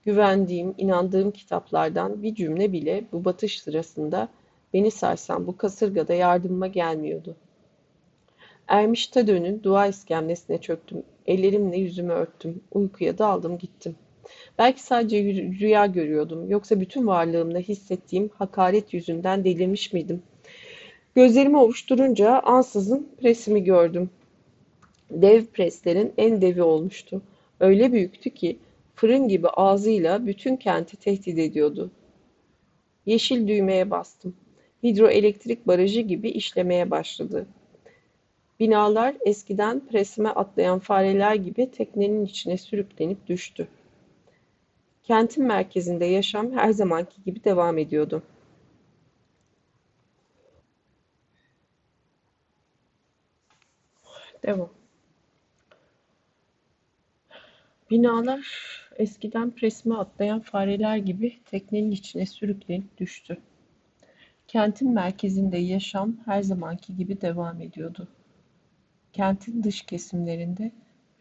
Güvendiğim, inandığım kitaplardan bir cümle bile bu batış sırasında beni sarsan bu kasırgada yardımıma gelmiyordu. Ermiş Tadön'ün dua iskemlesine çöktüm. Ellerimle yüzümü örttüm. Uykuya daldım gittim. Belki sadece rüya görüyordum. Yoksa bütün varlığımla hissettiğim hakaret yüzünden delirmiş miydim? Gözlerimi ovuşturunca ansızın presimi gördüm. Dev preslerin en devi olmuştu. Öyle büyüktü ki fırın gibi ağzıyla bütün kenti tehdit ediyordu. Yeşil düğmeye bastım. Hidroelektrik barajı gibi işlemeye başladı. Binalar eskiden presime atlayan fareler gibi teknenin içine sürüklenip düştü. Kentin merkezinde yaşam her zamanki gibi devam ediyordu. Devam. Binalar eskiden presime atlayan fareler gibi teknenin içine sürüklenip düştü. Kentin merkezinde yaşam her zamanki gibi devam ediyordu. Kentin dış kesimlerinde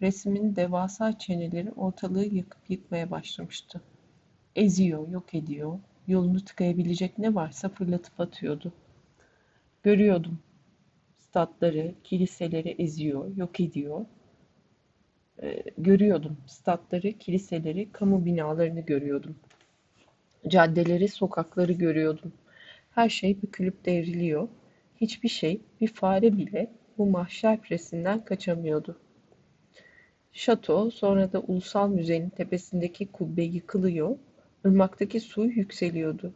resmin devasa çeneleri ortalığı yakıp yıkmaya başlamıştı. Eziyor, yok ediyor, yolunu tıkayabilecek ne varsa fırlatıp atıyordu. Görüyordum. Statları, kiliseleri eziyor, yok ediyor, e, görüyordum. Statları, kiliseleri, kamu binalarını görüyordum. Caddeleri, sokakları görüyordum. Her şey bükülüp devriliyor. Hiçbir şey, bir fare bile bu mahşer presinden kaçamıyordu. Şato, sonra da ulusal müzenin tepesindeki kubbe yıkılıyor, ırmaktaki su yükseliyordu.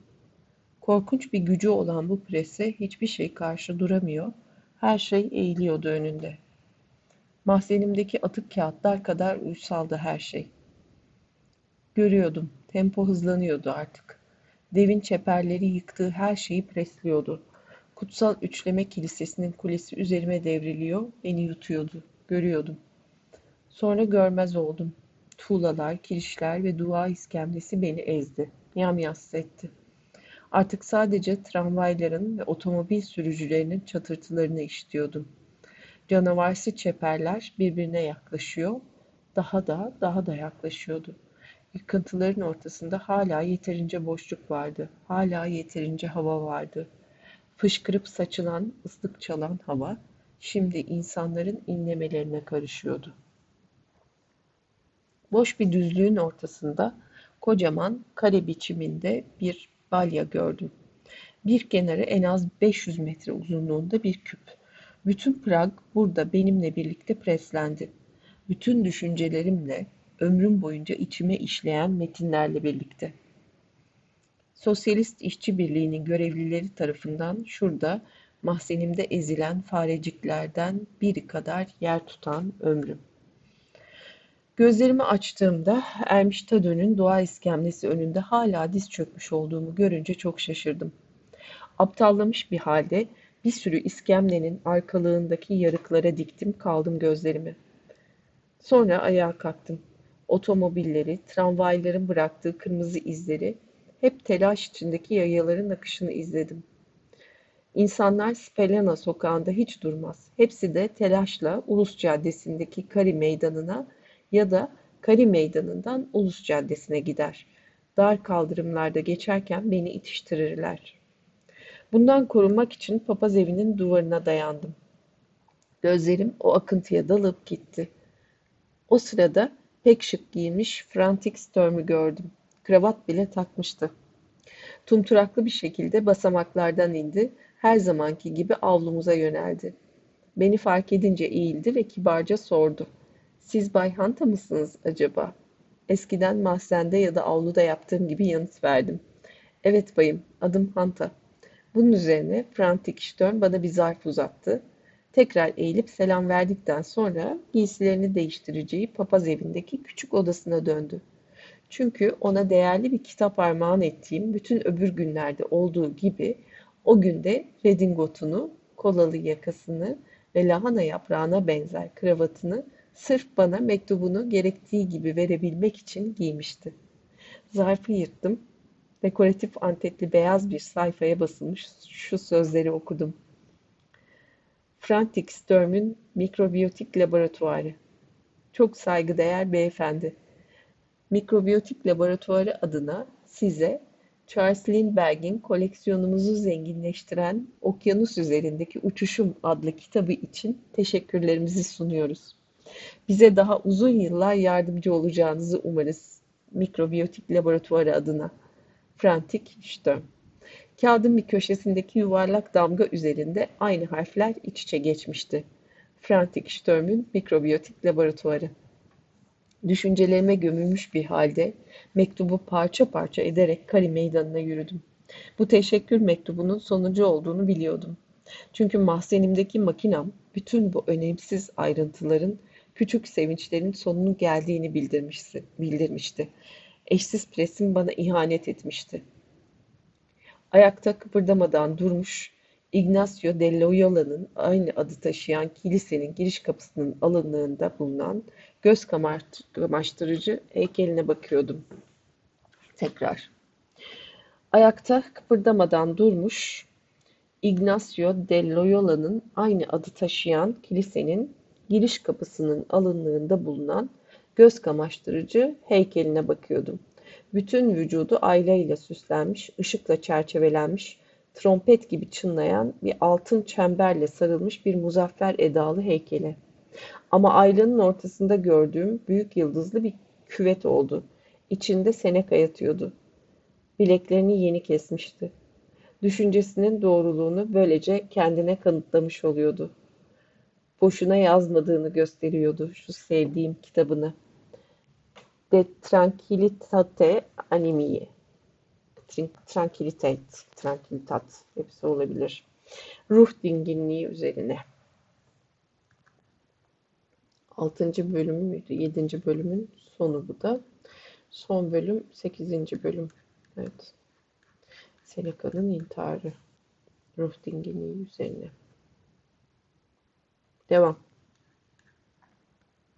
Korkunç bir gücü olan bu prese hiçbir şey karşı duramıyor, her şey eğiliyordu önünde. Mahzenimdeki atık kağıtlar kadar uysaldı her şey. Görüyordum, tempo hızlanıyordu artık. Devin çeperleri yıktığı her şeyi presliyordu. Kutsal Üçleme Kilisesi'nin kulesi üzerime devriliyor, beni yutuyordu. Görüyordum. Sonra görmez oldum. tuğlalar, kirişler ve dua iskemlesi beni ezdi. Yamyassı etti. Artık sadece tramvayların ve otomobil sürücülerinin çatırtılarını işitiyordum. Canavarsı çeperler birbirine yaklaşıyor, daha da daha da yaklaşıyordu. Yıkıntıların ortasında hala yeterince boşluk vardı, hala yeterince hava vardı. Fışkırıp saçılan, ıslık çalan hava, şimdi insanların inlemelerine karışıyordu. Boş bir düzlüğün ortasında kocaman kare biçiminde bir balya gördüm. Bir kenarı en az 500 metre uzunluğunda bir küp. Bütün Prag burada benimle birlikte preslendi. Bütün düşüncelerimle, ömrüm boyunca içime işleyen metinlerle birlikte. Sosyalist İşçi Birliği'nin görevlileri tarafından şurada mahzenimde ezilen fareciklerden biri kadar yer tutan ömrüm. Gözlerimi açtığımda Ermiş Tadön'ün dua iskemlesi önünde hala diz çökmüş olduğumu görünce çok şaşırdım. Aptallamış bir halde bir sürü iskemlenin arkalığındaki yarıklara diktim kaldım gözlerimi. Sonra ayağa kalktım. Otomobilleri, tramvayların bıraktığı kırmızı izleri, hep telaş içindeki yayaların akışını izledim. İnsanlar Spelena sokağında hiç durmaz. Hepsi de telaşla Ulus Caddesi'ndeki Kari Meydanı'na ya da Kari Meydanı'ndan Ulus Caddesi'ne gider. Dar kaldırımlarda geçerken beni itiştirirler. Bundan korunmak için papaz evinin duvarına dayandım. Gözlerim o akıntıya dalıp gitti. O sırada pek şık giymiş Frantic Storm'u gördüm. Kravat bile takmıştı. Tumturaklı bir şekilde basamaklardan indi, her zamanki gibi avlumuza yöneldi. Beni fark edince eğildi ve kibarca sordu. Siz Bay Hanta mısınız acaba? Eskiden mahzende ya da avluda yaptığım gibi yanıt verdim. Evet bayım, adım Hanta. Bunun üzerine Frantik Stern bana bir zarf uzattı. Tekrar eğilip selam verdikten sonra giysilerini değiştireceği papaz evindeki küçük odasına döndü. Çünkü ona değerli bir kitap armağan ettiğim bütün öbür günlerde olduğu gibi o günde redingotunu, kolalı yakasını ve lahana yaprağına benzer kravatını sırf bana mektubunu gerektiği gibi verebilmek için giymişti. Zarfı yırttım. Dekoratif antetli beyaz bir sayfaya basılmış şu sözleri okudum. Frantic Sturm'ün mikrobiyotik laboratuvarı. Çok saygıdeğer beyefendi. Mikrobiyotik laboratuvarı adına size Charles Lindbergh'in koleksiyonumuzu zenginleştiren Okyanus Üzerindeki Uçuşum adlı kitabı için teşekkürlerimizi sunuyoruz. Bize daha uzun yıllar yardımcı olacağınızı umarız. Mikrobiyotik Laboratuvarı adına. Frantik Stern. Kağıdın bir köşesindeki yuvarlak damga üzerinde aynı harfler iç içe geçmişti. Frantik Störm'ün mikrobiyotik laboratuvarı. Düşüncelerime gömülmüş bir halde mektubu parça parça ederek Kari meydanına yürüdüm. Bu teşekkür mektubunun sonucu olduğunu biliyordum. Çünkü mahzenimdeki makinam bütün bu önemsiz ayrıntıların küçük sevinçlerin sonunun geldiğini bildirmişti. Eşsiz presim bana ihanet etmişti. Ayakta kıpırdamadan durmuş, Ignacio de Loyola'nın aynı adı taşıyan kilisenin giriş kapısının alınlığında bulunan göz kamaştırıcı heykeline bakıyordum. Tekrar. Ayakta kıpırdamadan durmuş, Ignacio de Loyola'nın aynı adı taşıyan kilisenin giriş kapısının alınlığında bulunan göz kamaştırıcı heykeline bakıyordum. Bütün vücudu aylayla süslenmiş, ışıkla çerçevelenmiş, trompet gibi çınlayan bir altın çemberle sarılmış bir muzaffer edalı heykele. Ama aylanın ortasında gördüğüm büyük yıldızlı bir küvet oldu. İçinde Seneca yatıyordu. Bileklerini yeni kesmişti. Düşüncesinin doğruluğunu böylece kendine kanıtlamış oluyordu boşuna yazmadığını gösteriyordu şu sevdiğim kitabını. De Tranquilitate Animie. Tranquilitate, Tranquilitat hepsi olabilir. Ruh dinginliği üzerine. Altıncı bölüm müydü? Yedinci bölümün sonu bu da. Son bölüm sekizinci bölüm. Evet. Seneca'nın intiharı. Ruh dinginliği üzerine. Devam.